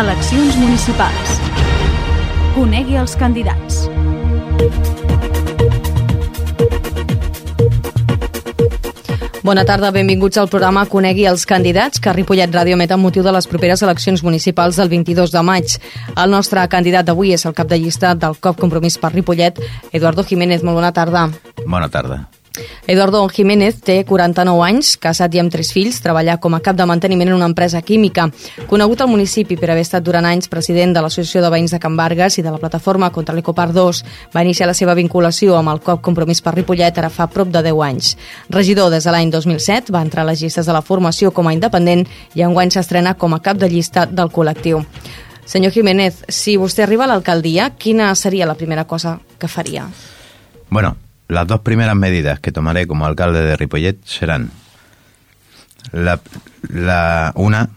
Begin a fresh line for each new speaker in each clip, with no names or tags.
Eleccions municipals. Conegui els candidats.
Bona tarda, benvinguts al programa Conegui els candidats que Ripollet Ràdio emet amb motiu de les properes eleccions municipals del 22 de maig. El nostre candidat d'avui és el cap de llista del COP Compromís per Ripollet, Eduardo Jiménez. Molt bona tarda.
Bona tarda.
Eduardo Jiménez té 49 anys, casat i amb tres fills, treballa com a cap de manteniment en una empresa química. Conegut al municipi per haver estat durant anys president de l'Associació de Veïns de Can Vargas i de la plataforma contra l'Ecopar 2, va iniciar la seva vinculació amb el COP Compromís per Ripollet ara fa prop de 10 anys. Regidor des de l'any 2007, va entrar a les llistes de la formació com a independent i enguany s'estrena com a cap de llista del col·lectiu. Senyor Jiménez, si vostè arriba a l'alcaldia, quina seria la primera cosa que faria?
Bueno, Las dos primeras medidas que tomaré como alcalde de Ripollet serán la, una,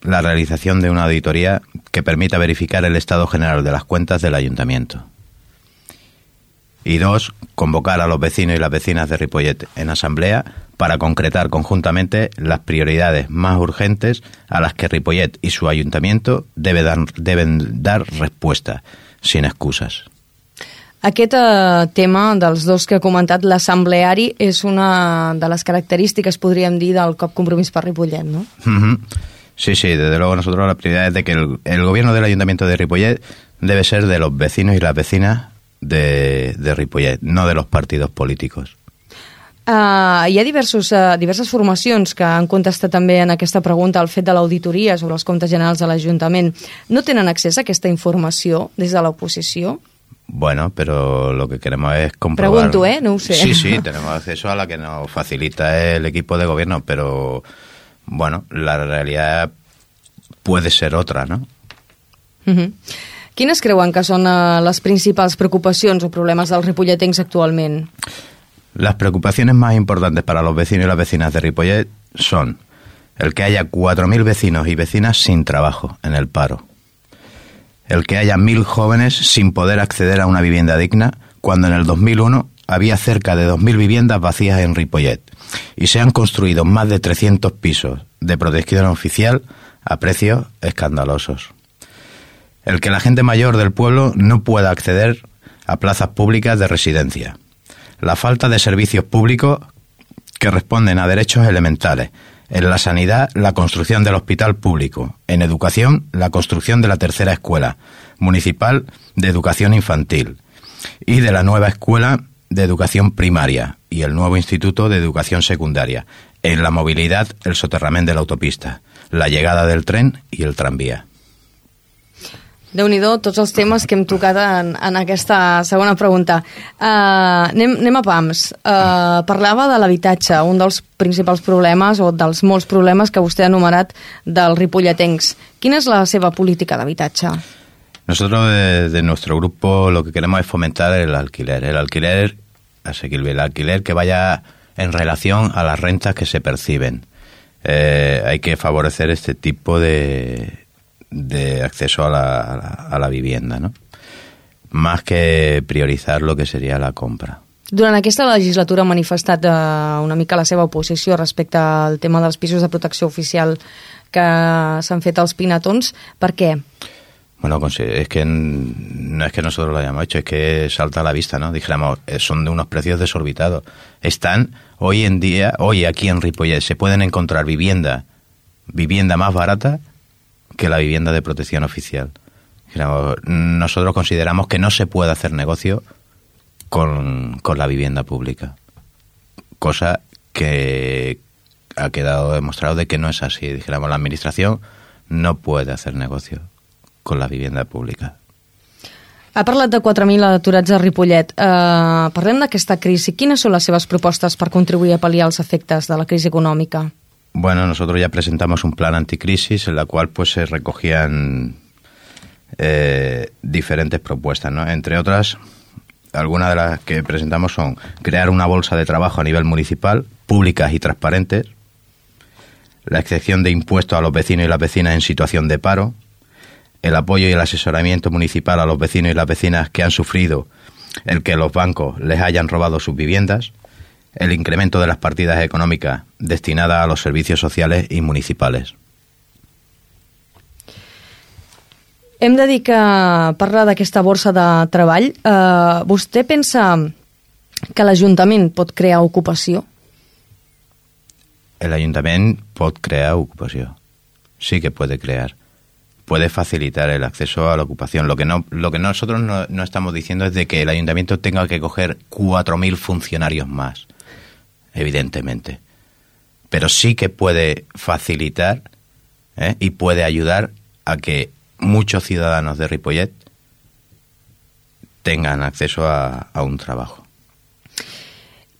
la realización de una auditoría que permita verificar el estado general de las cuentas del ayuntamiento. Y dos, convocar a los vecinos y las vecinas de Ripollet en asamblea para concretar conjuntamente las prioridades más urgentes a las que Ripollet y su ayuntamiento deben dar respuesta, sin excusas.
Aquest eh, tema dels dos que ha comentat, l'assembleari, és una de les característiques, podríem dir, del COP Compromís per Ripollet, no?
Mm -hmm. Sí, sí, desde luego nosotros la prioridad es de que el, el, gobierno del Ayuntamiento de Ripollet debe ser de los vecinos y las vecinas de, de Ripollet, no de los partidos políticos.
Uh, hi ha diversos, uh, diverses formacions que han contestat també en aquesta pregunta el fet de l'auditoria sobre els comptes generals de l'Ajuntament. No tenen accés a aquesta informació des de l'oposició?
Bueno, pero lo que queremos es comprobar...
Pregunto, ¿eh? No sé.
Sí, sí, tenemos acceso a la que nos facilita el equipo de gobierno, pero bueno, la realidad puede ser otra, ¿no?
Uh -huh. Quines creuen que són uh, les principals preocupacions o problemes dels ripolletens actualment?
Las preocupaciones más importantes para los vecinos y las vecinas de Ripollet son el que haya 4.000 vecinos y vecinas sin trabajo en el paro el que haya mil jóvenes sin poder acceder a una vivienda digna, cuando en el 2001 había cerca de 2.000 viviendas vacías en Ripollet y se han construido más de 300 pisos de protección oficial a precios escandalosos. El que la gente mayor del pueblo no pueda acceder a plazas públicas de residencia. La falta de servicios públicos que responden a derechos elementales, en la sanidad, la construcción del hospital público. En educación, la construcción de la tercera escuela municipal de educación infantil y de la nueva escuela de educación primaria y el nuevo instituto de educación secundaria. En la movilidad, el soterramiento de la autopista, la llegada del tren y el tranvía.
Déu nhi tots els temes que hem tocat en, en aquesta segona pregunta. Uh, anem, anem a PAMS. Uh, parlava de l'habitatge, un dels principals problemes o dels molts problemes que vostè ha enumerat del Ripolletencs. Quina és la seva política d'habitatge?
Nosotros desde nuestro grupo lo que queremos es fomentar el alquiler, el alquiler asequible, el alquiler que vaya en relación a las rentas que se perciben. Eh, hay que favorecer este tipo de, de acceso a la, a la, vivienda, no? Más que priorizar lo que sería la compra.
Durant aquesta legislatura ha manifestat eh, una mica la seva oposició respecte al tema dels pisos de protecció oficial que s'han fet als pinatons. Per què?
Bueno, es que no es que nosotros lo hayamos hecho, es que salta a la vista, ¿no? Dijéramos, eh, son de unos precios desorbitados. Están, hoy en día, hoy aquí en Ripollet, se pueden encontrar vivienda, vivienda más barata que la vivienda de protección oficial. Nosotros consideramos que no se puede hacer negocio con, la vivienda pública, cosa que ha quedado demostrado de que no es así. Dijéramos, la administración no puede hacer negocio con la vivienda pública.
Ha parlat de 4.000 aturats a Ripollet. Uh, parlem d'aquesta crisi. Quines són les seves propostes per contribuir a pal·liar els efectes de la crisi econòmica?
Bueno, nosotros ya presentamos un plan anticrisis en la cual pues se recogían eh, diferentes propuestas, ¿no? Entre otras, algunas de las que presentamos son crear una bolsa de trabajo a nivel municipal, públicas y transparentes, la excepción de impuestos a los vecinos y las vecinas en situación de paro, el apoyo y el asesoramiento municipal a los vecinos y las vecinas que han sufrido el que los bancos les hayan robado sus viviendas, el incremento de las partidas económicas destinadas a los servicios sociales y municipales.
Hem de dir que parla d'aquesta borsa de treball. Eh, vostè pensa que l'Ajuntament pot crear ocupació?
El ayuntamiento puede crear ocupación. Sí que puede crear. Puede facilitar el acceso a la ocupación. Lo que no, lo que nosotros no, no estamos diciendo es de que el ayuntamiento tenga que coger 4.000 funcionarios más, evidentemente. Pero sí que puede facilitar ¿eh? y puede ayudar a que muchos ciudadanos de Ripollet tengan acceso a, a un trabajo.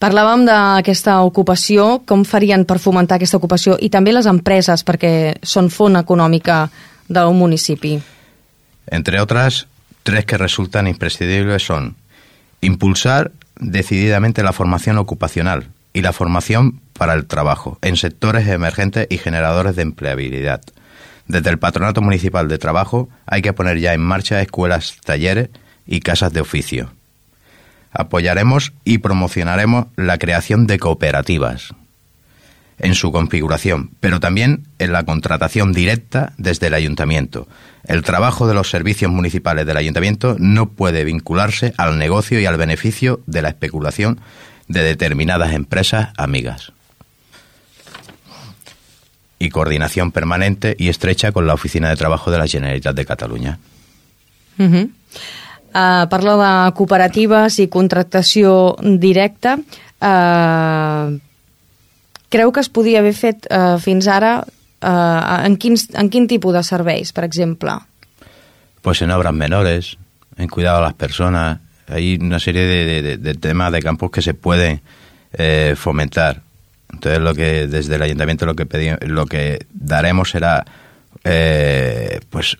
Parlàvem d'aquesta ocupació, com farien per fomentar aquesta ocupació i també les empreses, perquè són font econòmica del municipi.
Entre otras, tres que resultan imprescindibles son impulsar decididamente la formación ocupacional y la formación para el trabajo en sectores emergentes y generadores de empleabilidad. Desde el Patronato Municipal de Trabajo hay que poner ya en marcha escuelas, talleres y casas de oficio. Apoyaremos y promocionaremos la creación de cooperativas en su configuración, pero también en la contratación directa desde el ayuntamiento. El trabajo de los servicios municipales del ayuntamiento no puede vincularse al negocio y al beneficio de la especulación de determinadas empresas amigas. Y coordinación permanente y estrecha con la Oficina de Trabajo de la Generalitat de Cataluña.
Uh -huh. uh, parla de cooperatives i contractació directa. Uh, creu que es podia haver fet uh, fins ara uh, en, quins, en quin tipus de serveis, per exemple?
Pues en obras menores, en cuidado a las personas, hay una serie de, temas de campos que se pueden eh, fomentar. Entonces lo que desde el ayuntamiento lo que pedimos, lo que daremos será eh, pues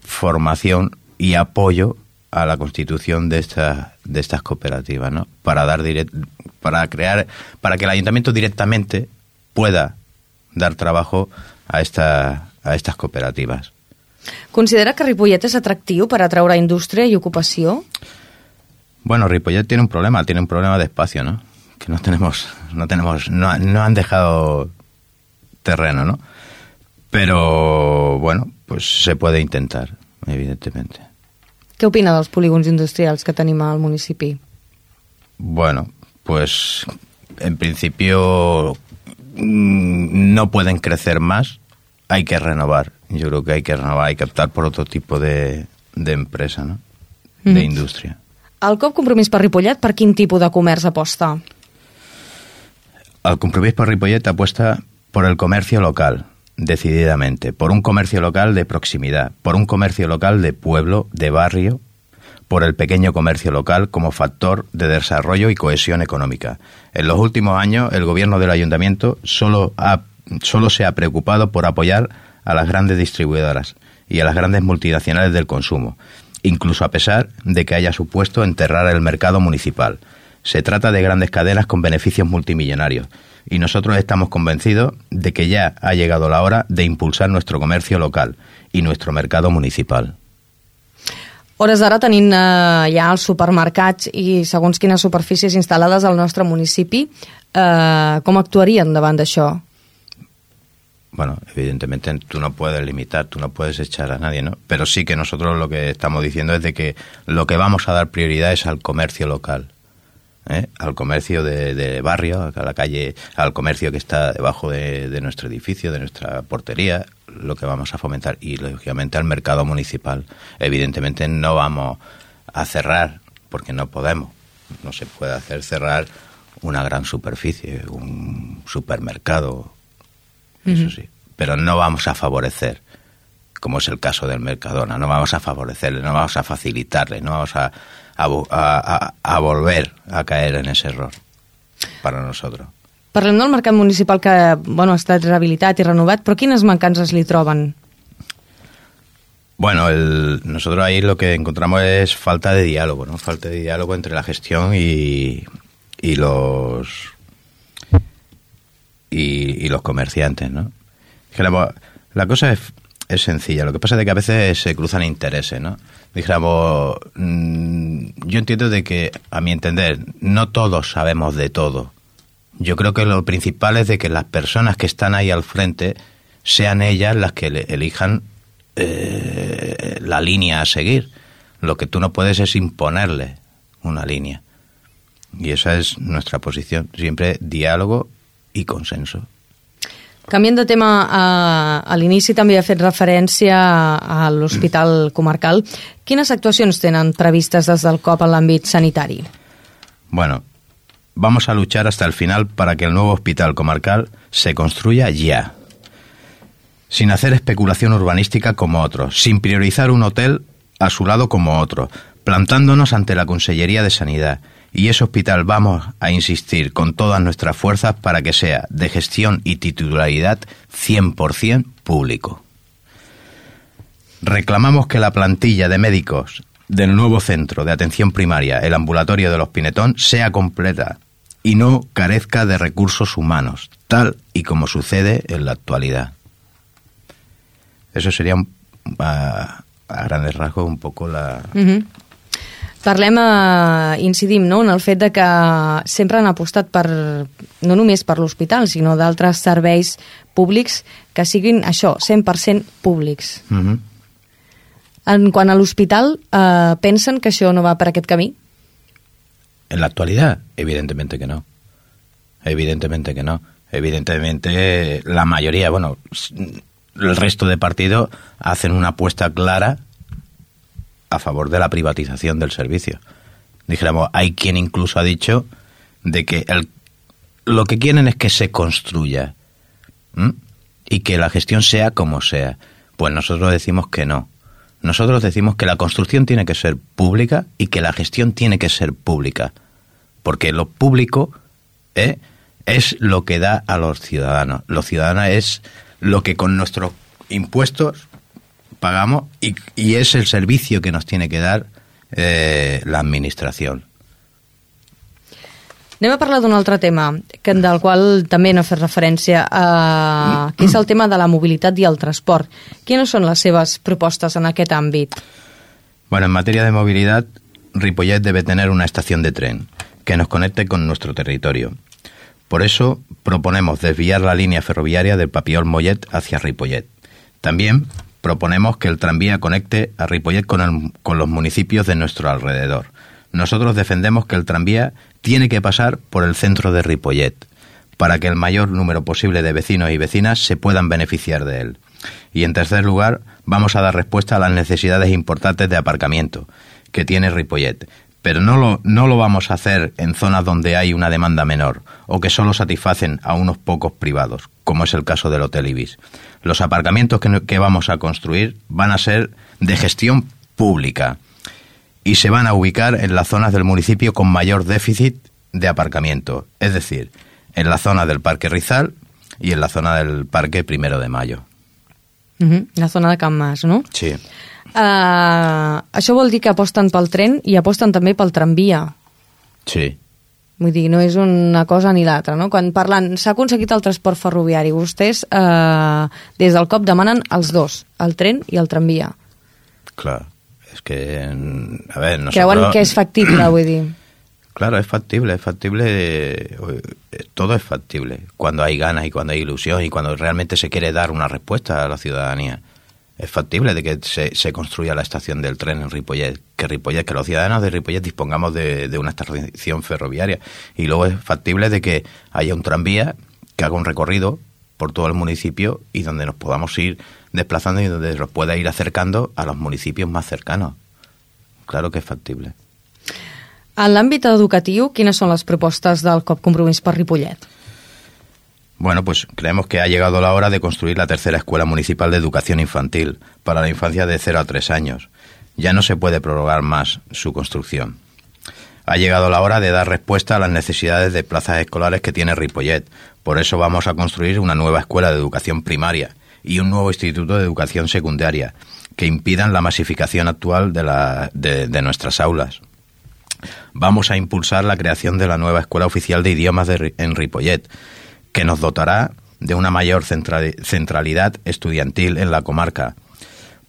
formación y apoyo a la constitución de estas de estas cooperativas, ¿no? Para dar direct, para crear para que el ayuntamiento directamente pueda dar trabajo a esta a estas cooperativas.
Considera que Ripollet és atractiu per atraure indústria i ocupació?
Bueno, Ripollet tiene un problema, tiene un problema de espacio, ¿no? Que no tenemos, no tenemos, no, no han dejado terreno, ¿no? Pero bueno, pues se puede intentar, evidentemente.
Què opina dels polígons industrials que tenim al municipi?
Bueno, pues en principio mm, no pueden crecer más, hay que renovar. Yo creo que hay que renovar, hay que optar por otro tipo de, de empresa, ¿no? De industria.
El COP Compromís per Ripollet, per quin tipus de comerç aposta?
Al Compromís por Ripollet apuesta por el comercio local, decididamente, por un comercio local de proximidad, por un comercio local de pueblo, de barrio, por el pequeño comercio local como factor de desarrollo y cohesión económica. En los últimos años, el gobierno del ayuntamiento solo, ha, solo se ha preocupado por apoyar a las grandes distribuidoras y a las grandes multinacionales del consumo, incluso a pesar de que haya supuesto enterrar el mercado municipal. Se trata de grandes cadenas con beneficios multimillonarios y nosotros estamos convencidos de que ya ha llegado la hora de impulsar nuestro comercio local y nuestro mercado municipal.
Hores d'ara tenint eh, ja els supermercats i segons quines superfícies instal·lades al nostre municipi, eh, com actuarien davant d'això?
Bueno, evidentemente tú no puedes limitar, tú no puedes echar a nadie, ¿no? Pero sí que nosotros lo que estamos diciendo es de que lo que vamos a dar prioridad es al comercio local. ¿eh? al comercio de, de, barrio, a la calle, al comercio que está debajo de, de, nuestro edificio, de nuestra portería, lo que vamos a fomentar y lógicamente al mercado municipal. Evidentemente no vamos a cerrar porque no podemos, no se puede hacer cerrar una gran superficie, un supermercado, uh -huh. eso sí, pero no vamos a favorecer como es el caso del Mercadona, no vamos a favorecerle, no vamos a facilitarle, no vamos a a, a, a volver a caer en ese error para nosotros.
Parlem del mercat municipal que bueno, ha estat rehabilitat i renovat, però quines mancances li troben?
Bueno, el, nosotros ahí lo que encontramos es falta de diálogo, ¿no? Falta de diálogo entre la gestión y, y los y, y, los comerciantes, ¿no? La, la cosa es, es sencilla, lo que pasa es que a veces se cruzan intereses, ¿no? dijéramos, mmm, yo entiendo de que, a mi entender, no todos sabemos de todo. Yo creo que lo principal es de que las personas que están ahí al frente sean ellas las que elijan eh, la línea a seguir. Lo que tú no puedes es imponerle una línea. Y esa es nuestra posición. Siempre diálogo i consenso.
Canviant de tema, a, a l'inici també ha fet referència a, a l'Hospital Comarcal. Quines actuacions tenen previstes des del COP en l'àmbit sanitari?
Bueno, vamos a luchar hasta el final para que el nuevo hospital comarcal se construya ya, sin hacer especulación urbanística como otros, sin priorizar un hotel a su lado como otro, plantándonos ante la Consellería de Sanidad. Y ese hospital vamos a insistir con todas nuestras fuerzas para que sea de gestión y titularidad 100% público. Reclamamos que la plantilla de médicos del nuevo centro de atención primaria, el ambulatorio de los Pinetón, sea completa y no carezca de recursos humanos, tal y como sucede en la actualidad. Eso sería, un, a, grandes rasgos, un poco la...
Parlem, eh, incidim no, en el fet de que sempre han apostat per, no només per l'hospital, sinó d'altres serveis públics que siguin això, 100% públics.
Uh -huh.
En quant a l'hospital, eh, pensen que això no va per aquest camí?
En la actualidad, evidentemente que no. Evidentemente que no. Evidentemente la mayoría, bueno, el resto de partidos hacen una apuesta clara a favor de la privatización del servicio. Dijéramos, hay quien incluso ha dicho de que el, lo que quieren es que se construya y que la gestión sea como sea. Pues nosotros decimos que no. Nosotros decimos que la construcción tiene que ser pública y que la gestión tiene que ser pública. Porque lo público ¿eh? es lo que da a los ciudadanos. Los ciudadanos es lo que con nuestros impuestos pagamos y, y es el servicio que nos tiene que dar eh, la administración.
Anem a parlar d'un altre tema, que, del qual també no fet referència, eh, que és el tema de la mobilitat i el transport. Quines són les seves propostes en aquest àmbit?
Bueno, en materia de movilidad, Ripollet debe tener una estación de tren que nos conecte con nuestro territorio. Por eso proponemos desviar la línea ferroviaria del Papiol Mollet hacia Ripollet. También proponemos que el tranvía conecte a Ripollet con, los municipios de nuestro alrededor. Nosotros defendemos que el tranvía tiene que pasar por el centro de Ripollet para que el mayor número posible de vecinos y vecinas se puedan beneficiar de él. Y en tercer lugar, vamos a dar respuesta a las necesidades importantes de aparcamiento que tiene Ripollet, pero no lo, no lo vamos a hacer en zonas donde hay una demanda menor o que solo satisfacen a unos pocos privados, como es el caso del Hotel Ibis. Los aparcamientos que, que vamos a construir van a ser de gestión pública y se van a ubicar en las zonas del municipio con mayor déficit de aparcamiento, es decir, en la zona del Parque Rizal y en la zona del Parque Primero de Mayo.
Uh -huh. La zona de Can Mas, no?
Sí.
Uh, això vol dir que aposten pel tren i aposten també pel tramvia.
Sí.
Vull dir, no és una cosa ni l'altra, no? Quan parlen, s'ha aconseguit el transport ferroviari, vostès eh, des del COP demanen els dos, el tren i el tramvia.
Claro. Es que, a ver, nosotros...
Creuen que és factible, vull dir.
Claro, es factible, es factible, eh, todo es factible, cuando hay ganas y cuando hay ilusión y cuando realmente se quiere dar una respuesta a la ciudadanía. Es factible de que se, se construya la estación del tren en Ripollet, que Ripollet, que los ciudadanos de Ripollet dispongamos de, de una estación ferroviaria. Y luego es factible de que haya un tranvía que haga un recorrido por todo el municipio y donde nos podamos ir desplazando y donde nos pueda ir acercando a los municipios más cercanos. Claro que es factible.
En l'àmbit educatiu, quines són les propostes del COP Compromís per Ripollet?
Bueno, pues creemos que ha llegado la hora de construir la tercera escuela municipal de educación infantil para la infancia de 0 a 3 años. Ya no se puede prorrogar más su construcción. Ha llegado la hora de dar respuesta a las necesidades de plazas escolares que tiene Ripollet. Por eso vamos a construir una nueva escuela de educación primaria y un nuevo instituto de educación secundaria que impidan la masificación actual de, nuestras aulas. Vamos a impulsar la creación de la nueva Escuela Oficial de Idiomas en Ripollet, que nos dotará de una mayor centralidad estudiantil en la comarca.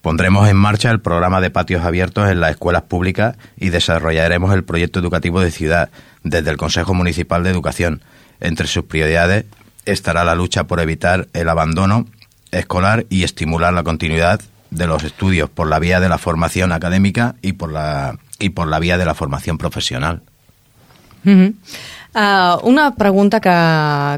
Pondremos en marcha el programa de patios abiertos en las escuelas públicas y desarrollaremos el proyecto educativo de ciudad desde el Consejo Municipal de Educación. Entre sus prioridades estará la lucha por evitar el abandono escolar y estimular la continuidad de los estudios por la vía de la formación académica y por la, y por la vía de la formación profesional.
Mm -hmm. Uh, una pregunta que,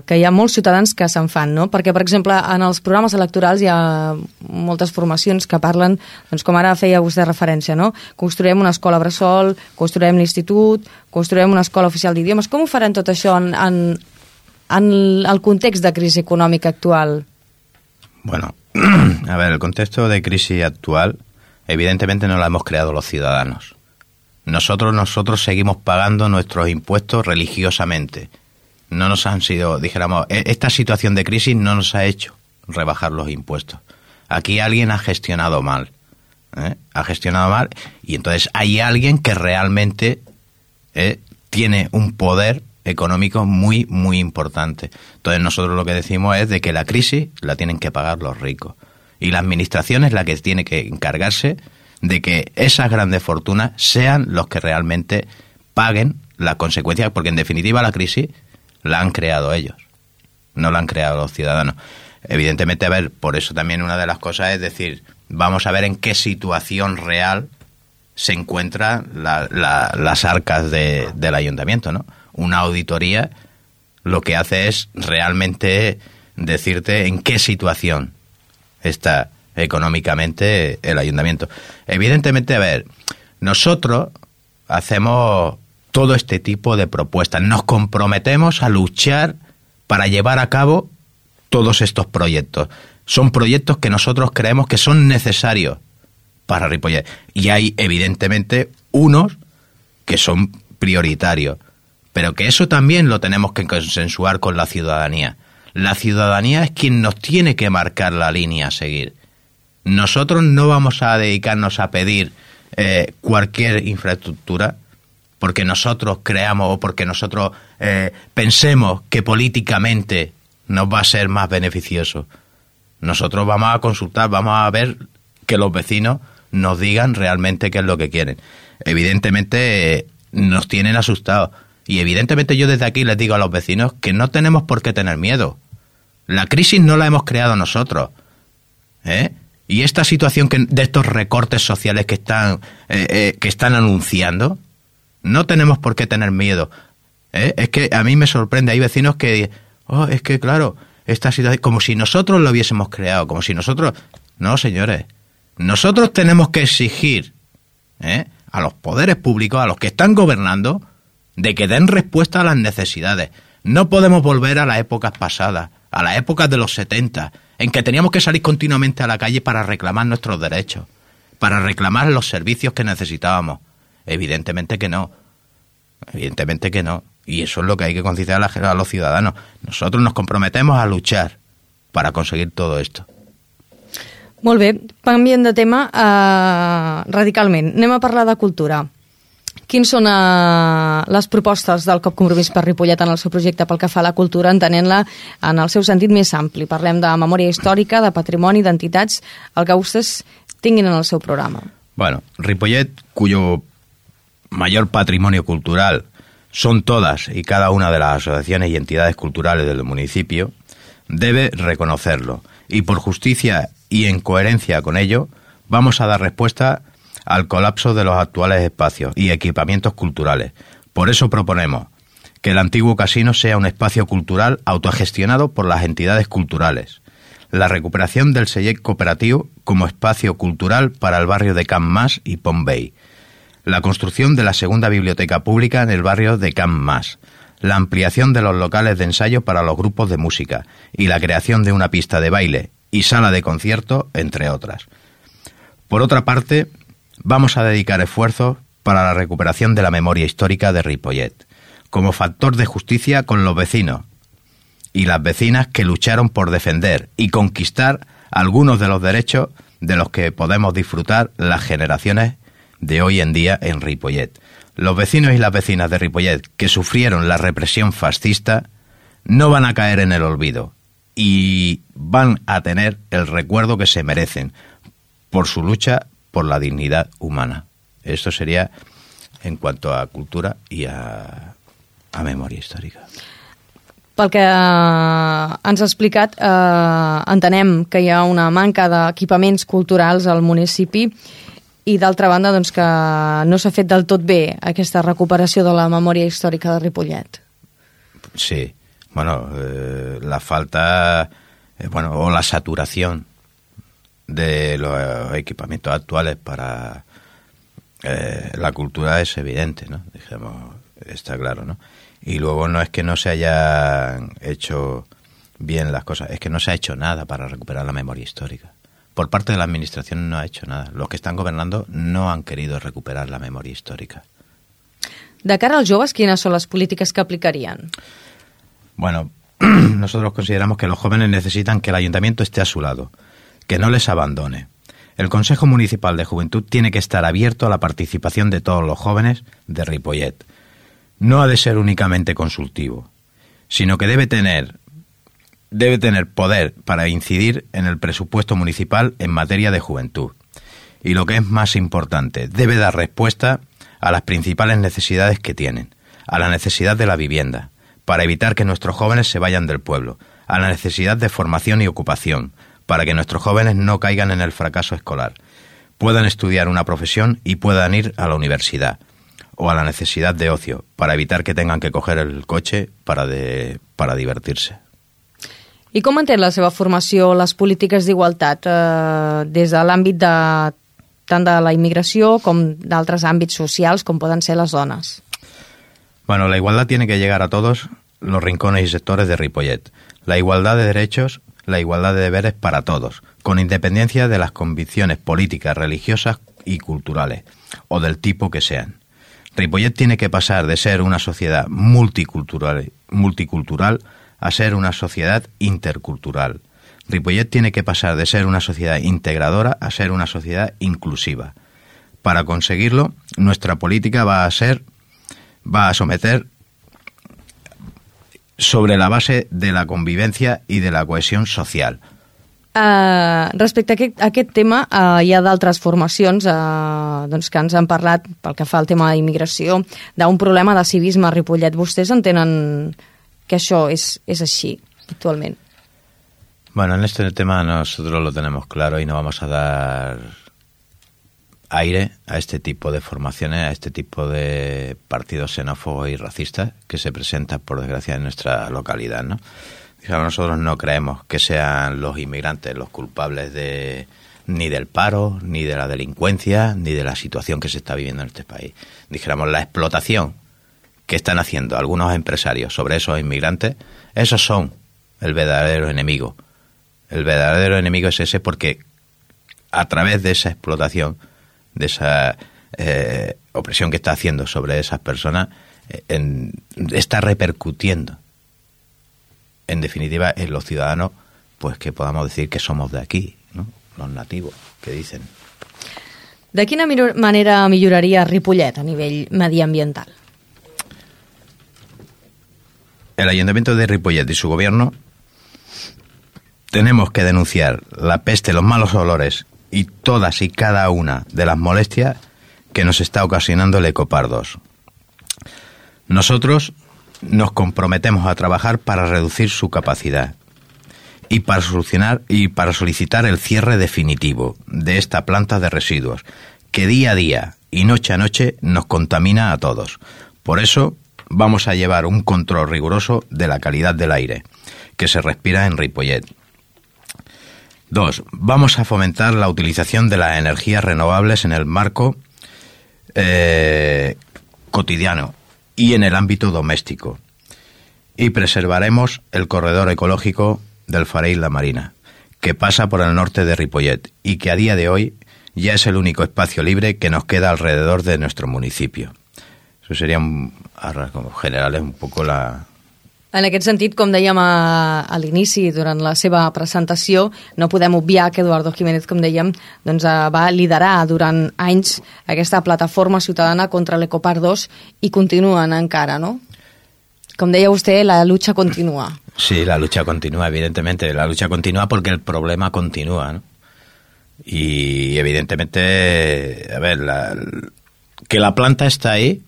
que hi ha molts ciutadans que se'n fan, no? Perquè, per exemple, en els programes electorals hi ha moltes formacions que parlen, doncs com ara feia vostè referència, no? Construirem una escola bressol, construirem l'institut, construirem una escola oficial d'idiomes. Com ho faran tot això en, en, en el context de crisi econòmica actual?
Bueno, a ver, el contexto de crisis actual evidentemente no lo hemos creado los ciudadanos. Nosotros, nosotros seguimos pagando nuestros impuestos religiosamente. No nos han sido, dijéramos, e, esta situación de crisis no nos ha hecho rebajar los impuestos. Aquí alguien ha gestionado mal. ¿eh? Ha gestionado mal y entonces hay alguien que realmente ¿eh? tiene un poder económico muy, muy importante. Entonces nosotros lo que decimos es de que la crisis la tienen que pagar los ricos. Y la administración es la que tiene que encargarse de que esas grandes fortunas sean los que realmente paguen las consecuencias, porque en definitiva la crisis la han creado ellos, no la han creado los ciudadanos. Evidentemente, a ver, por eso también una de las cosas es decir, vamos a ver en qué situación real se encuentran las arcas del ayuntamiento, ¿no? Una auditoría lo que hace es realmente decirte en qué situación está económicamente el ayuntamiento. Evidentemente, a ver, nosotros hacemos todo este tipo de propuestas, nos comprometemos a luchar para llevar a cabo todos estos proyectos. Son proyectos que nosotros creemos que son necesarios para Ripollet. Y hay, evidentemente, unos que son prioritarios. Pero que eso también lo tenemos que consensuar con la ciudadanía. La ciudadanía es quien nos tiene que marcar la línea a seguir. Nosotros no vamos a dedicarnos a pedir eh, cualquier infraestructura porque nosotros creamos o porque nosotros eh, pensemos que políticamente nos va a ser más beneficioso. Nosotros vamos a consultar, vamos a ver que los vecinos nos digan realmente qué es lo que quieren. Evidentemente eh, nos tienen asustados y evidentemente yo desde aquí les digo a los vecinos que no tenemos por qué tener miedo. La crisis no la hemos creado nosotros. ¿eh? Y esta situación que, de estos recortes sociales que están, eh, eh, que están anunciando, no tenemos por qué tener miedo. ¿eh? Es que a mí me sorprende, hay vecinos que, oh, es que claro, esta situación, como si nosotros lo hubiésemos creado, como si nosotros... No, señores, nosotros tenemos que exigir a los poderes públicos, a los que están gobernando, de que den respuesta a las necesidades. No podemos volver a las épocas pasadas, a las épocas de los 70, en que teníamos que salir continuamente a la calle para reclamar nuestros derechos, para reclamar los servicios que necesitábamos. Evidentemente que no. Evidentemente que no. Y eso es lo que hay que concienciar a los ciudadanos. Nosotros nos comprometemos a luchar para conseguir todo esto.
Molt bé, canviem de tema uh, radicalment. Anem a de cultura. Quins són uh, les propostes del COP Compromís per Ripollet en el seu projecte pel que fa a la cultura, entenent-la en el seu sentit més ampli? Parlem de memòria històrica, de patrimoni, d'entitats, el que vostès tinguin en el seu programa.
Bueno, Ripollet, cuyo mayor patrimonio cultural son todas y cada una de las asociaciones y entidades culturales del municipio, debe reconocerlo. Y por justicia y en coherencia con ello, vamos a dar respuesta al colapso de los actuales espacios y equipamientos culturales. Por eso proponemos que el antiguo casino sea un espacio cultural autogestionado por las entidades culturales, la recuperación del Sellet Cooperativo como espacio cultural para el barrio de Camp Mas y Pompey, la construcción de la segunda biblioteca pública en el barrio de Camp Mas, la ampliación de los locales de ensayo para los grupos de música y la creación de una pista de baile y sala de concierto, entre otras. Por otra parte, vamos a dedicar esfuerzos para la recuperación de la memoria histórica de Ripollet, como factor de justicia con los vecinos y las vecinas que lucharon por defender y conquistar algunos de los derechos de los que podemos disfrutar las generaciones de hoy en día en Ripollet. Los vecinos y las vecinas de Ripollet que sufrieron la represión fascista no van a caer en el olvido y van a tener el recuerdo que se merecen por su lucha por la dignidad humana. Esto sería en cuanto a cultura y a, a memoria històrica.
Pel que eh, ens ha explicat, eh, entenem que hi ha una manca d'equipaments culturals al municipi i d'altra banda doncs, que no s'ha fet del tot bé aquesta recuperació de la memòria històrica de Ripollet.
Sí, bueno, eh, la falta eh, bueno, o la saturación de los equipamientos actuales para eh, la cultura es evidente, ¿no? Está claro, ¿no? Y luego no es que no se hayan hecho bien las cosas, es que no se ha hecho nada para recuperar la memoria histórica. Por parte de la Administración no ha hecho nada. Los que están gobernando no han querido recuperar la memoria histórica.
De cara als joves, quines són les polítiques que aplicarien?
Bueno, nosotros consideramos que los jóvenes necesitan que el ayuntamiento esté a su lado, que no les abandone. El Consejo Municipal de Juventud tiene que estar abierto a la participación de todos los jóvenes de Ripollet. No ha de ser únicamente consultivo, sino que debe tener debe tener poder para incidir en el presupuesto municipal en materia de juventud. Y lo que es más importante, debe dar respuesta a las principales necesidades que tienen, a la necesidad de la vivienda, para evitar que nuestros jóvenes se vayan del pueblo, a la necesidad de formación y ocupación, para que nuestros jóvenes no caigan en el fracaso escolar, puedan estudiar una profesión y puedan ir a la universidad, o a la necesidad de ocio, para evitar que tengan que coger el coche para, de, para divertirse.
I com entén la seva formació les polítiques d'igualtat eh, des de l'àmbit de, tant de la immigració com d'altres àmbits socials com poden ser les dones?
Bueno, la igualdad tiene que llegar a todos los rincones y sectores de Ripollet. La igualdad de derechos, la igualdad de deberes para todos, con independencia de las convicciones políticas, religiosas y culturales, o del tipo que sean. Ripollet tiene que pasar de ser una sociedad multicultural, multicultural a ser una sociedad intercultural. Ripollet tiene que pasar de ser una sociedad integradora a ser una sociedad inclusiva. Para conseguirlo, nuestra política va a ser va a someter sobre la base de la convivencia y de la cohesión social.
Uh, respecte a aquest, a aquest tema, uh, hi ha d'altres formacions uh, doncs que ens han parlat, pel que fa al tema d'immigració, d'un problema de civisme a Ripollet. Vostès entenen que això és, és així actualment?
Bueno, en este tema nosotros lo tenemos claro y no vamos a dar aire a este tipo de formaciones, a este tipo de partidos xenófobos y racistas que se presentan, por desgracia, en nuestra localidad. ¿no? nosotros no creemos que sean los inmigrantes los culpables de ni del paro, ni de la delincuencia, ni de la situación que se está viviendo en este país. Dijéramos, la explotación que están haciendo algunos empresarios sobre esos inmigrantes, esos son el verdadero enemigo. El verdadero enemigo es ese porque a través de esa explotación de esa eh, opresión que está haciendo sobre esas personas, eh, en, está repercutiendo, en definitiva, en los ciudadanos, pues que podamos decir que somos de aquí, ¿no? los nativos, que dicen.
De quina manera milloraria Ripollet a nivell mediambiental?
El Ayuntamiento de Ripollet y su gobierno tenemos que denunciar la peste, los malos olores y todas y cada una de las molestias que nos está ocasionando el Ecopardos. Nosotros nos comprometemos a trabajar para reducir su capacidad y para solucionar y para solicitar el cierre definitivo de esta planta de residuos que día a día y noche a noche nos contamina a todos. Por eso vamos a llevar un control riguroso de la calidad del aire que se respira en Ripollet Dos, vamos a fomentar la utilización de las energías renovables en el marco eh, cotidiano y en el ámbito doméstico. Y preservaremos el corredor ecológico del Farey La Marina, que pasa por el norte de Ripollet y que a día de hoy ya es el único espacio libre que nos queda alrededor de nuestro municipio. Eso sería, a rasgos generales, un poco la,
En aquest sentit, com dèiem a, a l'inici, durant la seva presentació, no podem obviar que Eduardo Jiménez, com dèiem, doncs, eh, va liderar durant anys aquesta plataforma ciutadana contra l'Ecopar 2 i continuen encara, no? Com deia vostè, la lucha continua.
Sí, la lucha continúa, evidentemente. La lucha continúa porque el problema continúa, ¿no? Y evidentemente, a ver, la, que la planta está ahí,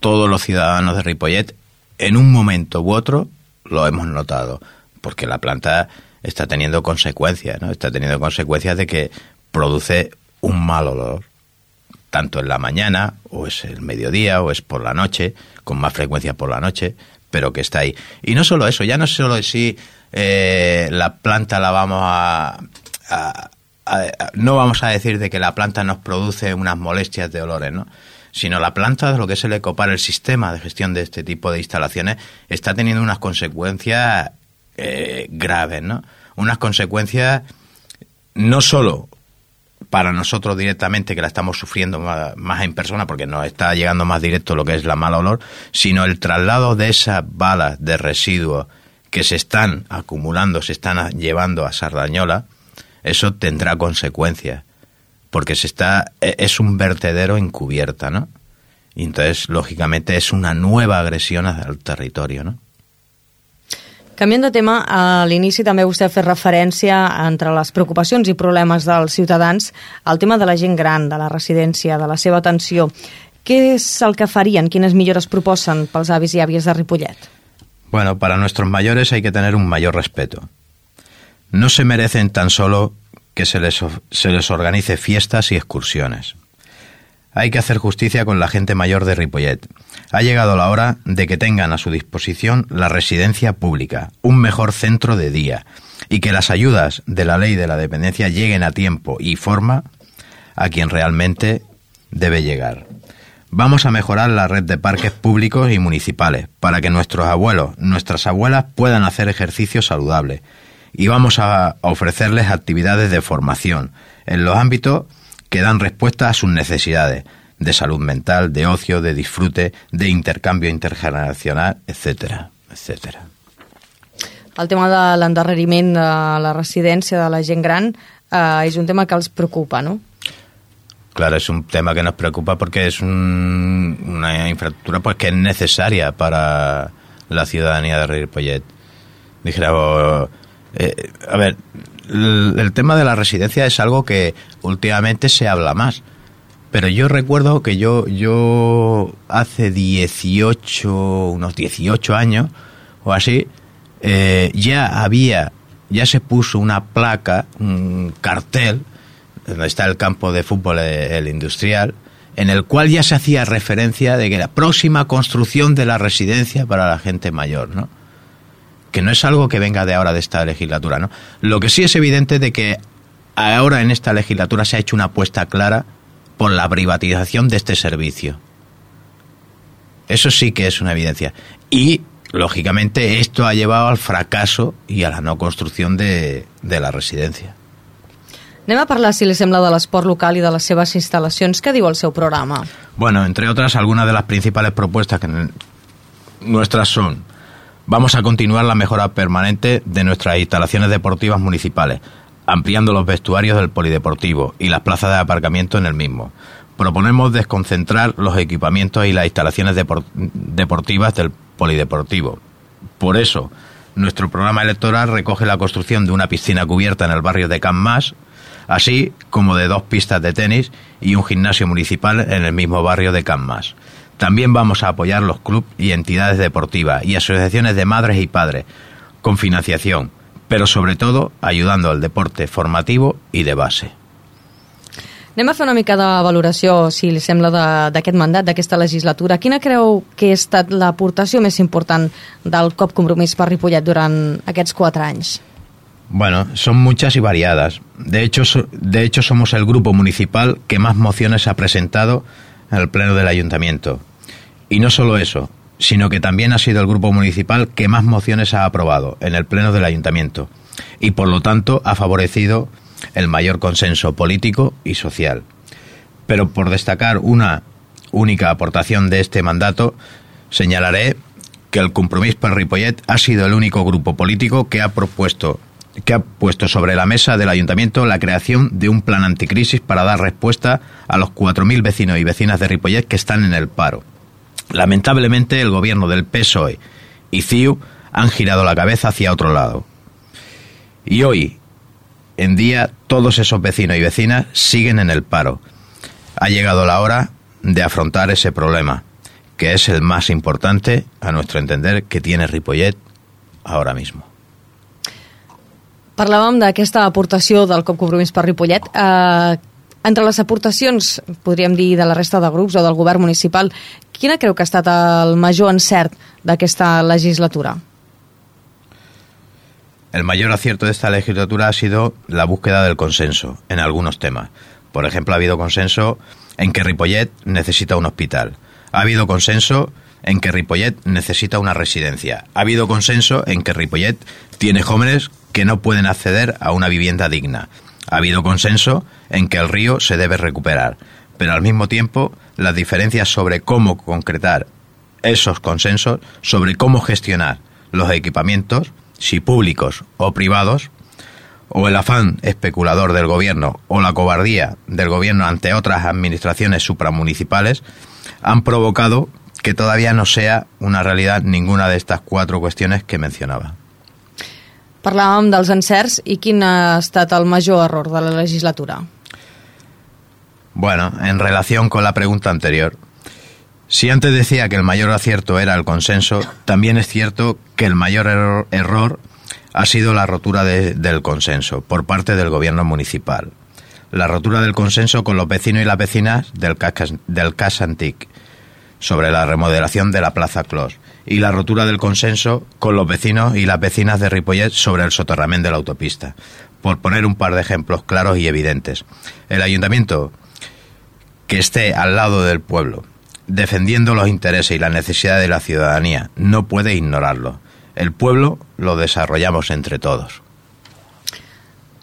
todos los ciudadanos de Ripollet en un momento u otro lo hemos notado, porque la planta está teniendo consecuencias, ¿no? Está teniendo consecuencias de que produce un mal olor, tanto en la mañana, o es el mediodía, o es por la noche, con más frecuencia por la noche, pero que está ahí. Y no solo eso, ya no solo si eh, la planta la vamos a, no vamos a decir de que la planta nos produce unas molestias de olores, ¿no? Sino la planta, lo que es el ecopar, el sistema de gestión de este tipo de instalaciones, está teniendo unas consecuencias eh, graves, ¿no? Unas consecuencias no solo para nosotros directamente, que la estamos sufriendo más, en persona, porque nos está llegando más directo lo que es la mala olor, sino el traslado de esas balas de residuos que se están acumulando, se están llevando a Sardañola, eso tendrá consecuencias, porque se está, e, es un vertedero encubierta, ¿no? Y entonces, lógicamente, es una nueva agresión al territorio, ¿no?
Canviant de tema, a l'inici també vostè ha fet referència entre les preocupacions i problemes dels ciutadans al tema de la gent gran, de la residència, de la seva atenció. Què és el que farien? Quines millores proposen pels avis i àvies de Ripollet?
Bueno, para nuestros mayores hay que tener un mayor respeto. No se merecen tan solo que se les, se les organice fiestas y excursiones. Hay que hacer justicia con la gente mayor de Ripollet. Ha llegado la hora de que tengan a su disposición la residencia pública, un mejor centro de día, y que las ayudas de la ley de la dependencia lleguen a tiempo y forma a quien realmente debe llegar. Vamos a mejorar la red de parques públicos y municipales para que nuestros abuelos, nuestras abuelas puedan hacer ejercicio saludable. Y vamos a ofrecerles actividades de formación en los ámbitos que dan respuesta a sus necesidades de salud mental, de ocio, de disfrute, de intercanvi intergeneracional, etcétera, etcétera.
El tema de l'endarreriment de la residència de la gent gran eh, és un tema que els preocupa, ¿no?
Claro, es un tema que nos preocupa porque es un, una infraestructura pues que es necesaria para la ciudadanía de Ripollet. Dijera, eh, a ver, el, tema de la residencia es algo que últimamente se habla más. Pero yo recuerdo que yo, yo hace 18, unos 18 años o así, eh, ya había, ya se puso una placa, un cartel, donde está el campo de fútbol, el industrial, en el cual ya se hacía referencia de que la próxima construcción de la residencia para la gente mayor, ¿no? Que no es algo que venga de ahora de esta legislatura, ¿no? Lo que sí es evidente de que ahora en esta legislatura se ha hecho una apuesta clara por la privatización de este servicio. Eso sí que es una evidencia. Y, lógicamente, esto ha llevado al fracaso y a la no construcción de, de la residencia.
Anem a parlar, si li sembla, de l'esport local i de les seves instal·lacions. Què diu el seu programa?
Bueno, entre otras, algunas de las principales propuestas que nuestras son Vamos a continuar la mejora permanente de nuestras instalaciones deportivas municipales, ampliando los vestuarios del polideportivo y las plazas de aparcamiento en el mismo. Proponemos desconcentrar los equipamientos y las instalaciones deportivas del polideportivo. Por eso, nuestro programa electoral recoge la construcción de una piscina cubierta en el barrio de Can Mas, así como de dos pistas de tenis y un gimnasio municipal en el mismo barrio de Can Mas. También vamos a apoyar los clubes y entidades deportivas y asociaciones de madres y padres con financiación, pero sobre todo ayudando al deporte formativo y de base.
Anem a fer una mica de valoració, si li sembla, d'aquest mandat, d'aquesta legislatura. Quina creu que ha estat l'aportació més important del COP Compromís per Ripollet durant aquests quatre anys?
Bueno, son muchas y variadas. De hecho, de hecho, somos el grupo municipal que más mociones ha presentado en el Pleno del Ayuntamiento. Y no solo eso, sino que también ha sido el grupo municipal que más mociones ha aprobado en el Pleno del Ayuntamiento y por lo tanto ha favorecido el mayor consenso político y social. Pero por destacar una única aportación de este mandato, señalaré que el Compromiso per Ripollet ha sido el único grupo político que ha propuesto que ha puesto sobre la mesa del ayuntamiento la creación de un plan anticrisis para dar respuesta a los 4.000 vecinos y vecinas de Ripollet que están en el paro. Lamentablemente, el gobierno del PSOE y CIU han girado la cabeza hacia otro lado. Y hoy, en día, todos esos vecinos y vecinas siguen en el paro. Ha llegado la hora de afrontar ese problema, que es el más importante, a nuestro entender, que tiene Ripollet ahora mismo.
Parlàvem d'aquesta aportació del Cop Compromís per Ripollet. Eh, entre les aportacions, podríem dir, de la resta de grups o del govern municipal, quina creu que ha estat el major encert d'aquesta legislatura?
El mayor acierto de esta legislatura ha sido la búsqueda del consenso en algunos temas. Por ejemplo, ha habido consenso en que Ripollet necesita un hospital. Ha habido consenso en que Ripollet necesita una residencia. Ha habido consenso en que Ripollet tiene jóvenes que no pueden acceder a una vivienda digna. Ha habido consenso en que el río se debe recuperar, pero al mismo tiempo las diferencias sobre cómo concretar esos consensos, sobre cómo gestionar los equipamientos, si públicos o privados, o el afán especulador del gobierno o la cobardía del gobierno ante otras administraciones supramunicipales, han provocado que todavía no sea una realidad ninguna de estas cuatro cuestiones que mencionaba.
Parlàvem dels ha estat el major error de la legislatura?
Bueno, en relación con la pregunta anterior, si antes decía que el mayor acierto era el consenso, también es cierto que el mayor error, ha sido la rotura de, del consenso por parte del gobierno municipal. La rotura del consenso con los vecinos y las vecinas del del Cas sobre la remodelación de la Plaza Clos y la rotura del consenso con los vecinos y las vecinas de Ripollet sobre el soterramiento de la autopista, por poner un par de ejemplos claros y evidentes. El ayuntamiento que esté al lado del pueblo, defendiendo los intereses y las necesidades de la ciudadanía, no puede ignorarlo. El pueblo lo desarrollamos entre todos.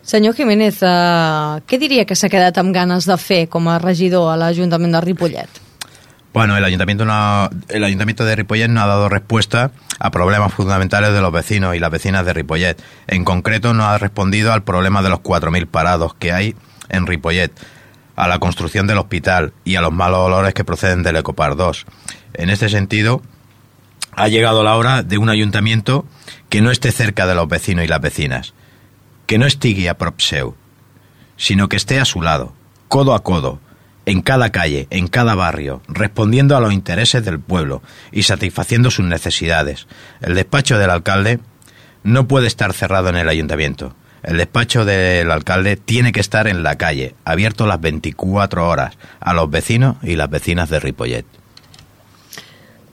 Senyor Jiménez, eh, què diria que s'ha quedat amb ganes de fer com a regidor a l'Ajuntament de Ripollet?
Bueno, el ayuntamiento, no, el ayuntamiento de Ripollet no ha dado respuesta a problemas fundamentales de los vecinos y las vecinas de Ripollet. En concreto, no ha respondido al problema de los 4.000 parados que hay en Ripollet, a la construcción del hospital y a los malos olores que proceden del Ecopar 2. En este sentido, ha llegado la hora de un ayuntamiento que no esté cerca de los vecinos y las vecinas, que no estigui a prop seu, sino que esté a su lado, codo a codo, en cada calle, en cada barrio, respondiendo a los intereses del pueblo y satisfaciendo sus necesidades. El despacho del alcalde no puede estar cerrado en el ayuntamiento. El despacho del alcalde tiene que estar en la calle, abierto las 24 horas, a los vecinos y las vecinas de Ripollet.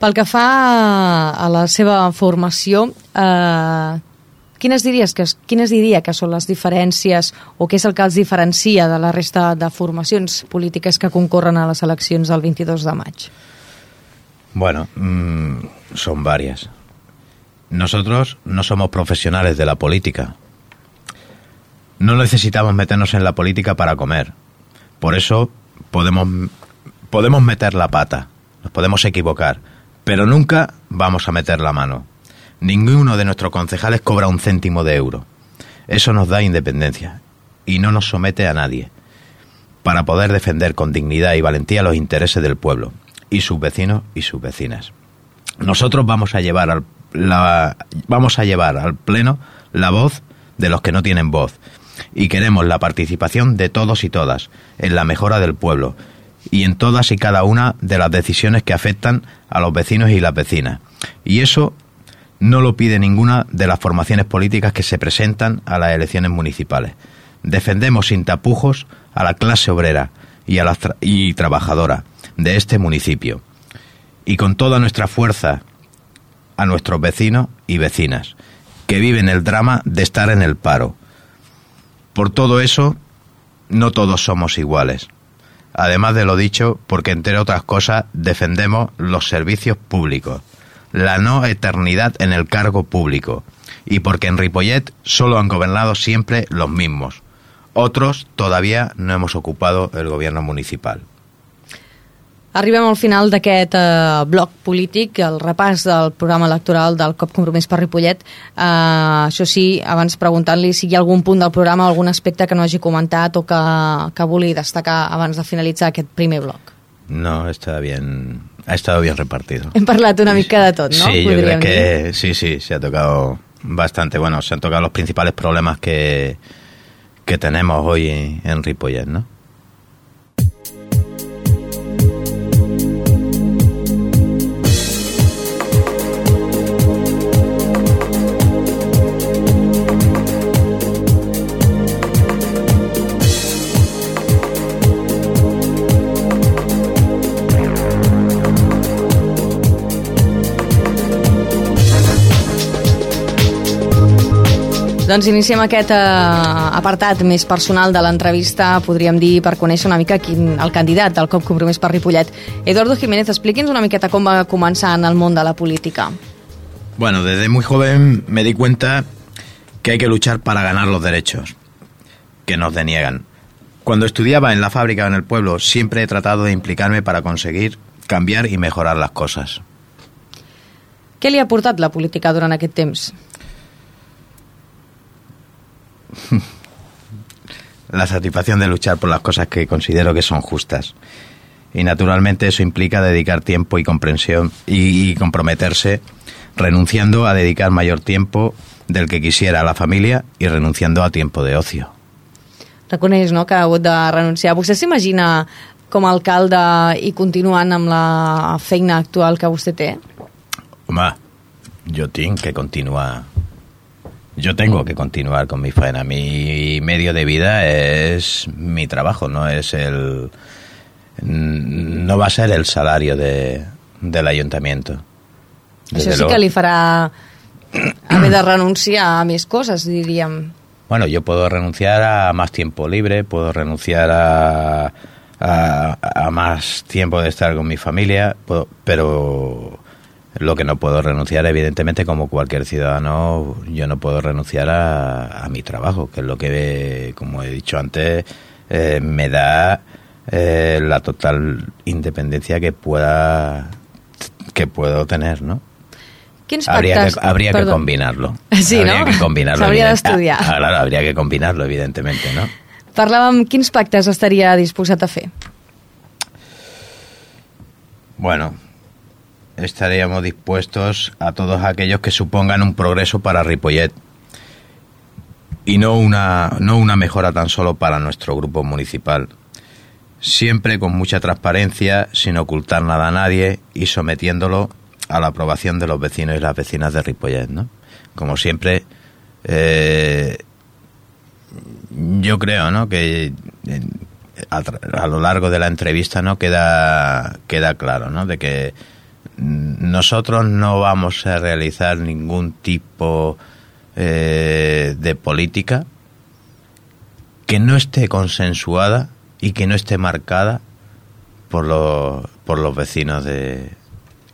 Pel a la seva formació, eh, quines, diries que, quines diria que són les diferències o què és el que els diferencia de la resta de formacions polítiques que concorren a les eleccions del 22 de maig?
Bueno, mmm, son varias. Nosotros no somos profesionales de la política. No necesitamos meternos en la política para comer. Por eso podemos, podemos meter la pata, nos podemos equivocar, pero nunca vamos a meter la mano. Ninguno de nuestros concejales cobra un céntimo de euro. Eso nos da independencia y no nos somete a nadie para poder defender con dignidad y valentía los intereses del pueblo y sus vecinos y sus vecinas. Nosotros vamos a llevar al, la, vamos a llevar al pleno la voz de los que no tienen voz y queremos la participación de todos y todas en la mejora del pueblo y en todas y cada una de las decisiones que afectan a los vecinos y las vecinas. Y eso no lo pide ninguna de las formaciones políticas que se presentan a las elecciones municipales. Defendemos sin tapujos a la clase obrera y, a la y trabajadora de este municipio y con toda nuestra fuerza a nuestros vecinos y vecinas que viven el drama de estar en el paro. Por todo eso, no todos somos iguales. Además de lo dicho, porque entre otras cosas defendemos los servicios públicos, la no eternidad en el cargo público, y porque en Ripollet solo han gobernado siempre los mismos. Otros todavía no hemos ocupado el gobierno municipal.
Arribem al final d'aquest eh, bloc polític, el repàs del programa electoral del COP Compromís per Ripollet. Eh, això sí, abans preguntant-li si hi ha algun punt del programa, algun aspecte que no hagi comentat o que, que vulgui destacar abans de finalitzar aquest primer bloc.
No, está bien, ha estado bien repartido.
Hem parlat una mica de tot, no?
Sí, yo creo
Podríem
que
dir.
sí, sí, se ha tocado bastante. Bueno, se han tocado los principales problemas que, que tenemos hoy en Ripollet, ¿no?
Doncs iniciem aquest eh, apartat més personal de l'entrevista, podríem dir, per conèixer una mica quin, el candidat del COP Compromís per Ripollet. Eduardo Jiménez, expliqui'ns una miqueta com va començar en el món de la política.
Bueno, desde muy joven me di cuenta que hay que luchar para ganar los derechos que nos deniegan. Cuando estudiaba en la fábrica o en el pueblo, siempre he tratado de implicarme para conseguir cambiar y mejorar las cosas.
Què li ha portat la política durant aquest temps?
La satisfacción de luchar por las cosas que considero que son justas. Y naturalmente eso implica dedicar tiempo y comprensión y, y comprometerse, renunciando a dedicar mayor tiempo del que quisiera a la familia y renunciando a tiempo de ocio.
Reconeix no, que ha hagut de renunciar. Vostè s'imagina com a alcalde i continuant amb la feina actual que vostè té?
Home, yo tengo que continuar. Yo tengo que continuar con mi faena. Mi medio de vida es mi trabajo, no es el. No va a ser el salario de, del ayuntamiento.
Desde Això sí luego. que li farà haver de renunciar a més coses, diríem.
Bueno, yo puedo renunciar a más tiempo libre, puedo renunciar a, a, a más tiempo de estar con mi familia, puedo, pero lo que no puedo renunciar, evidentemente, como cualquier ciudadano, yo no puedo renunciar a, a mi trabajo, que es lo que, como he dicho antes, eh, me da eh, la total independencia que pueda que puedo tener, ¿no? Habría que, habría que combinarlo.
Sí,
habría
no?
que combinarlo.
S'hauria
evident-
d'estudiar.
Ah, claro, habría que combinarlo, evidentemente, ¿no?
Parlàvem quins pactes estaria disposat a fer.
Bueno, estaríamos dispuestos a todos aquellos que supongan un progreso para Ripollet y no una, no una mejora tan solo para nuestro grupo municipal. Siempre con mucha transparencia, sin ocultar nada a nadie y sometiéndolo a la aprobación de los vecinos y las vecinas de Ripollet, ¿no? Como siempre, eh, yo creo, ¿no? Que a, a lo largo de la entrevista, ¿no? Queda, queda claro, ¿no? De que nosotros no vamos a realizar ningún tipo eh, de política que no esté consensuada y que no esté marcada por los, por los vecinos de,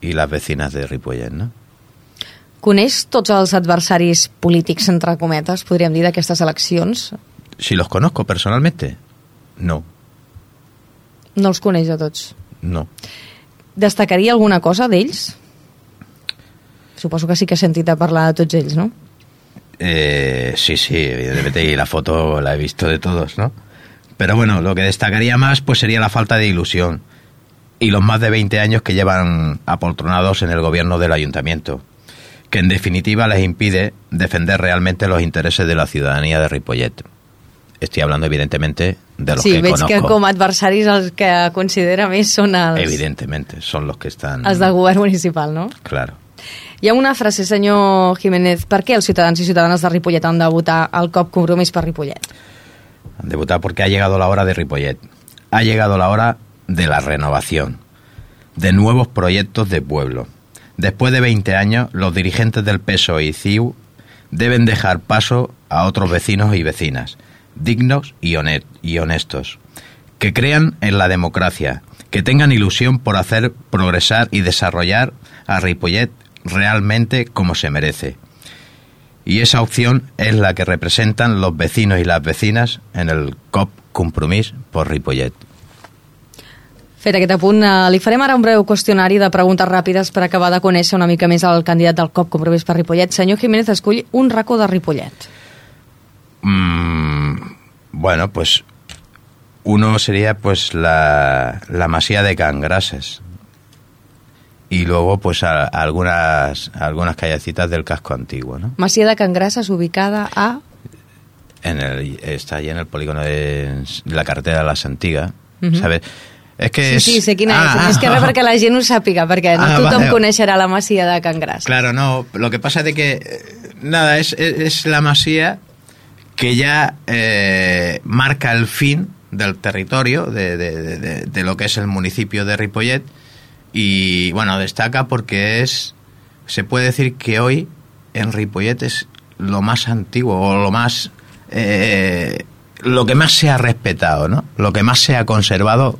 y las vecinas de Ripollet, ¿no?
Coneix tots els adversaris polítics, entre cometes, podríem dir, d'aquestes eleccions?
Si los conozco personalmente, no,
No els coneix a tots.
no.
Destacaria alguna cosa d'ells? Suposo que sí que ha sentit a de tots ells, no?
Eh, sí, sí, evidentemente, y la foto la he visto de todos, ¿no? Pero bueno, lo que destacaría más pues sería la falta de ilusión y los más de 20 años que llevan apoltronados en el gobierno del ayuntamiento, que en definitiva les impide defender realmente los intereses de la ciudadanía de Ripollet. Estoy hablando evidentemente de los
sí,
que
veig
conozco.
que com a adversaris els que considera més són els,
Evidentemente, son los que están...
els del govern municipal, no?
Claro.
Hi ha una frase, senyor Jiménez, per què els ciutadans i ciutadanes de Ripollet han de votar el cop compromís per Ripollet?
Han de votar porque ha llegado la hora de Ripollet. Ha llegado la hora de la renovación, de nuevos proyectos de pueblo. Después de 20 años, los dirigentes del PSOE y CIU deben dejar paso a otros vecinos y vecinas, dignos y y honestos, que crean en la democracia, que tengan ilusión por hacer progresar y desarrollar a Ripollet realmente como se merece. Y esa opción es la que representan los vecinos y las vecinas en el COP Compromís por Ripollet.
Fet aquest apunt, eh, li farem ara un breu qüestionari de preguntes ràpides per acabar de conèixer una mica més el candidat del COP compromís per Ripollet. Senyor Jiménez, escull un racó de Ripollet.
Mm, bueno, pues uno sería pues la, la masía de Cangrases. Y luego pues a- algunas, algunas callecitas del casco antiguo, ¿no?
Masia de Can Grasses, ubicada a...
En el, está allí en el polígono de, la carretera de la Santiga,
Ujú.
¿sabes? Es que
Sí,
es...
sí, sé quina
Ah,
és. És que
ah,
res perquè la gent ho sàpiga, perquè no
Ah,
tothom
vale.
coneixerà la Masia de Can Grasses.
Claro, no. Lo que pasa es de que, eh, nada, es, es, es la masía que ya eh, marca el fin del territorio de, de- de- de- de lo que es el municipio de Ripollet y, bueno, destaca porque es, se puede decir que hoy en Ripollet es lo más antiguo o lo más eh, lo que más se ha respetado, ¿no? Lo que más se ha conservado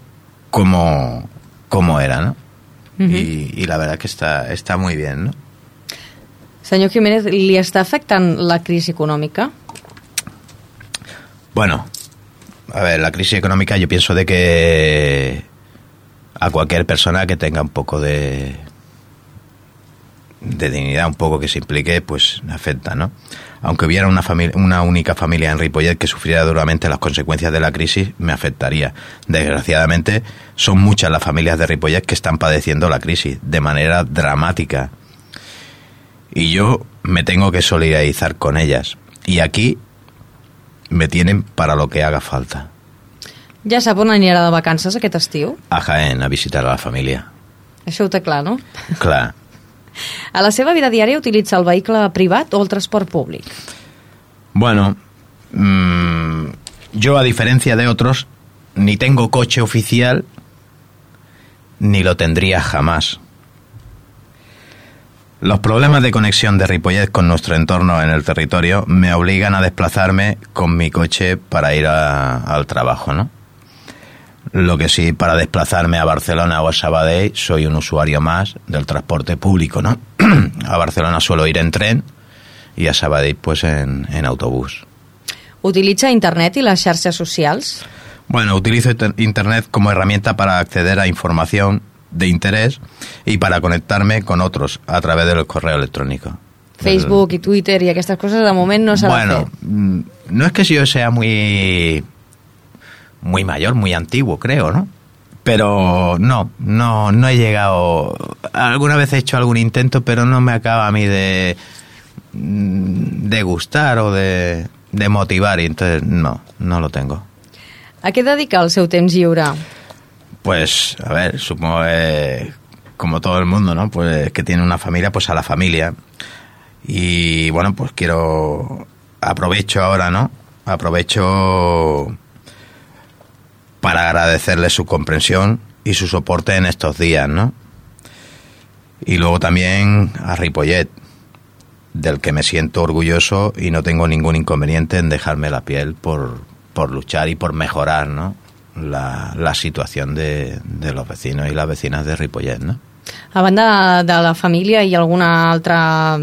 como, como era, ¿no? y, y la verdad que está, está muy bien, ¿no?
Senyor Jiménez, li està afectant la crisi econòmica?
Bueno, a ver, la crisis económica yo pienso de que a cualquier persona que tenga un poco de de dignidad, un poco que se implique, pues afecta, ¿no? Aunque hubiera una, una única familia en Ripollet que sufriera duramente las consecuencias de la crisis, me afectaría. Desgraciadamente, son muchas las familias de Ripollet que están padeciendo la crisis de manera dramática. Y yo me tengo que solidarizar con ellas. Y aquí me tienen para lo que haga falta.
Ja sap on anirà de vacances aquest estiu?
A Jaén, a visitar a la familia.
Això ho té clar, no?
Clar.
A la seva vida diària utilitza el vehicle privat o el transport públic?
Bueno, mmm, yo a diferencia de otros, ni tengo coche oficial, ni lo tendría jamás. Los problemas de conexión de Ripollet con nuestro entorno en el territorio me obligan a desplazarme con mi coche para ir a- al trabajo, ¿no? Lo que sí, para desplazarme a Barcelona o a Sabadell, soy un usuario más del transporte público, ¿no? a Barcelona suelo ir en tren y a Sabadell pues en, en autobús.
Utilitza internet i les xarxes socials?
Bueno, utilizo inter- Internet como herramienta para acceder a información de interés y para conectarme con otros a través del correo electrónico.
Facebook i Twitter i aquestes coses de moment no de
bueno, mm, no es que yo sea muy muy mayor, muy antiguo, creo, ¿no? Pero no, no, no he llegado. Alguna vez he hecho algún intento, pero no me acaba a mí de mm, de gustar o de, de motivar y entonces no, no lo tengo.
A què dedica el seu temps lliure?
Pues, a ver, supongo como todo el mundo, ¿no? Pues que tiene una familia, pues a la familia. Y bueno, pues quiero. Aprovecho ahora, ¿no? Aprovecho para agradecerle su comprensión y su soporte en estos días, ¿no? Y luego también a Ripollet, del que me siento orgulloso y no tengo ningún inconveniente en dejarme la piel por, por luchar y por mejorar, ¿no? La, la situación de, de los vecinos y las vecinas de Ripollet, ¿no?
A banda de la família, ha alguna altra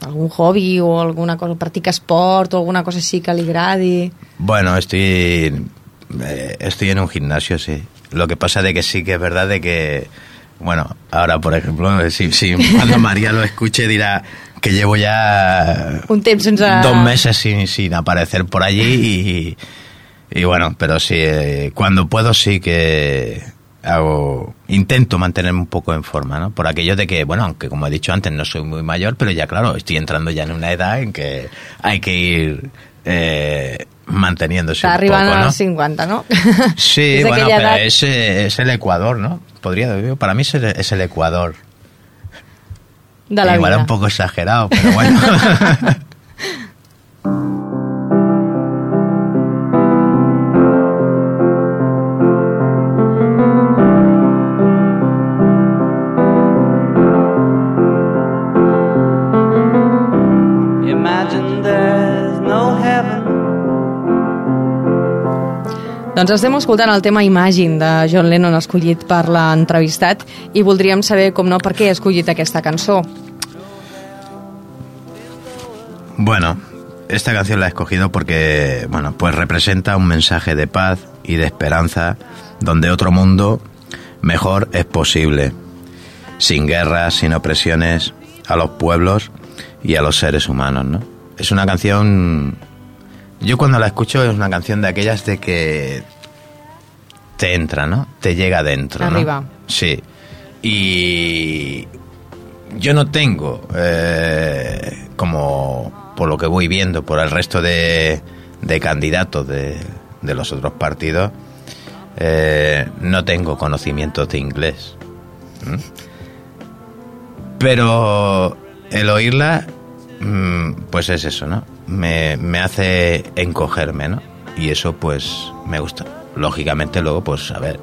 algun hobby o alguna cosa, practica esport o alguna cosa així que li agradi?
Bueno, estoy, eh, estoy en un gimnasio, sí. Lo que pasa de que sí que es verdad de que, bueno, ahora por ejemplo, si, si cuando María lo escuche dirá que llevo ya
Un temps sense...
dos meses sin, sin aparecer por allí y, y bueno, pero sí, eh, cuando puedo sí que hago, intento mantenerme un poco en forma, ¿no? Por aquello de que, bueno, aunque como he dicho antes no soy muy mayor, pero ya claro, estoy entrando ya en una edad en que hay que ir eh, manteniéndose
Està
un
arribant
poco, ¿no?
als 50, no?
Sí, bueno, pero
edat-
es, es el Ecuador, ¿no? Podría, para mí es el, es el Ecuador.
de la
Igual
vida.
un poco exagerado, pero bueno.
Doncs estem escoltant el tema Imagine de John Lennon escollit per l'entrevistat i voldríem saber, com no, per què ha escollit aquesta cançó.
Bueno, esta canción la he escogido porque, bueno, pues representa un mensaje de paz y de esperanza donde otro mundo mejor es posible, sin guerras, sin opresiones a los pueblos y a los seres humanos, ¿no? Es una canción, yo cuando la escucho es una canción de aquellas de que te entra, ¿no? Te llega dentro, ¿no?
Arriba.
Sí. Y yo no tengo, eh, como por lo que voy viendo, por el resto de, de candidatos de, de los otros partidos, eh, no tengo conocimientos de inglés. ¿Mm? Pero el oírla, mm, pues es eso, ¿no? Me, me hace encogerme, ¿no? Y eso, pues, me gusta. Lógicamente, luego, pues, a ver,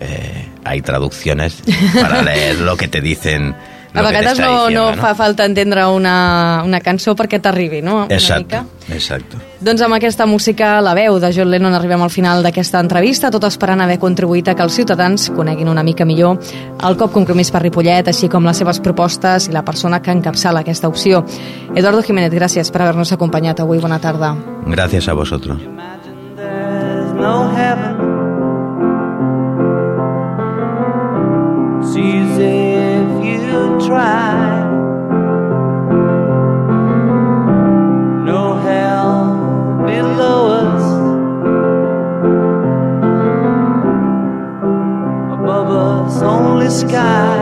eh, hay traducciones para leer lo que te dicen
A vegades no, no
diciendo,
fa falta entendre una, una cançó perquè t'arribi, no? Una
Exacto,
mica.
exacto.
Doncs amb aquesta música, la veu de John Lennon, arribem al final d'aquesta entrevista, tot esperant haver contribuït a que els ciutadans coneguin una mica millor el cop compromís per Ripollet, així com les seves propostes i la persona que encapçala aquesta opció. Eduardo Jiménez, gràcies per haver-nos acompanyat avui. Bona tarda.
Gracias a vosotros.
There's no heaven. Try. No hell below us. Above us, only sky.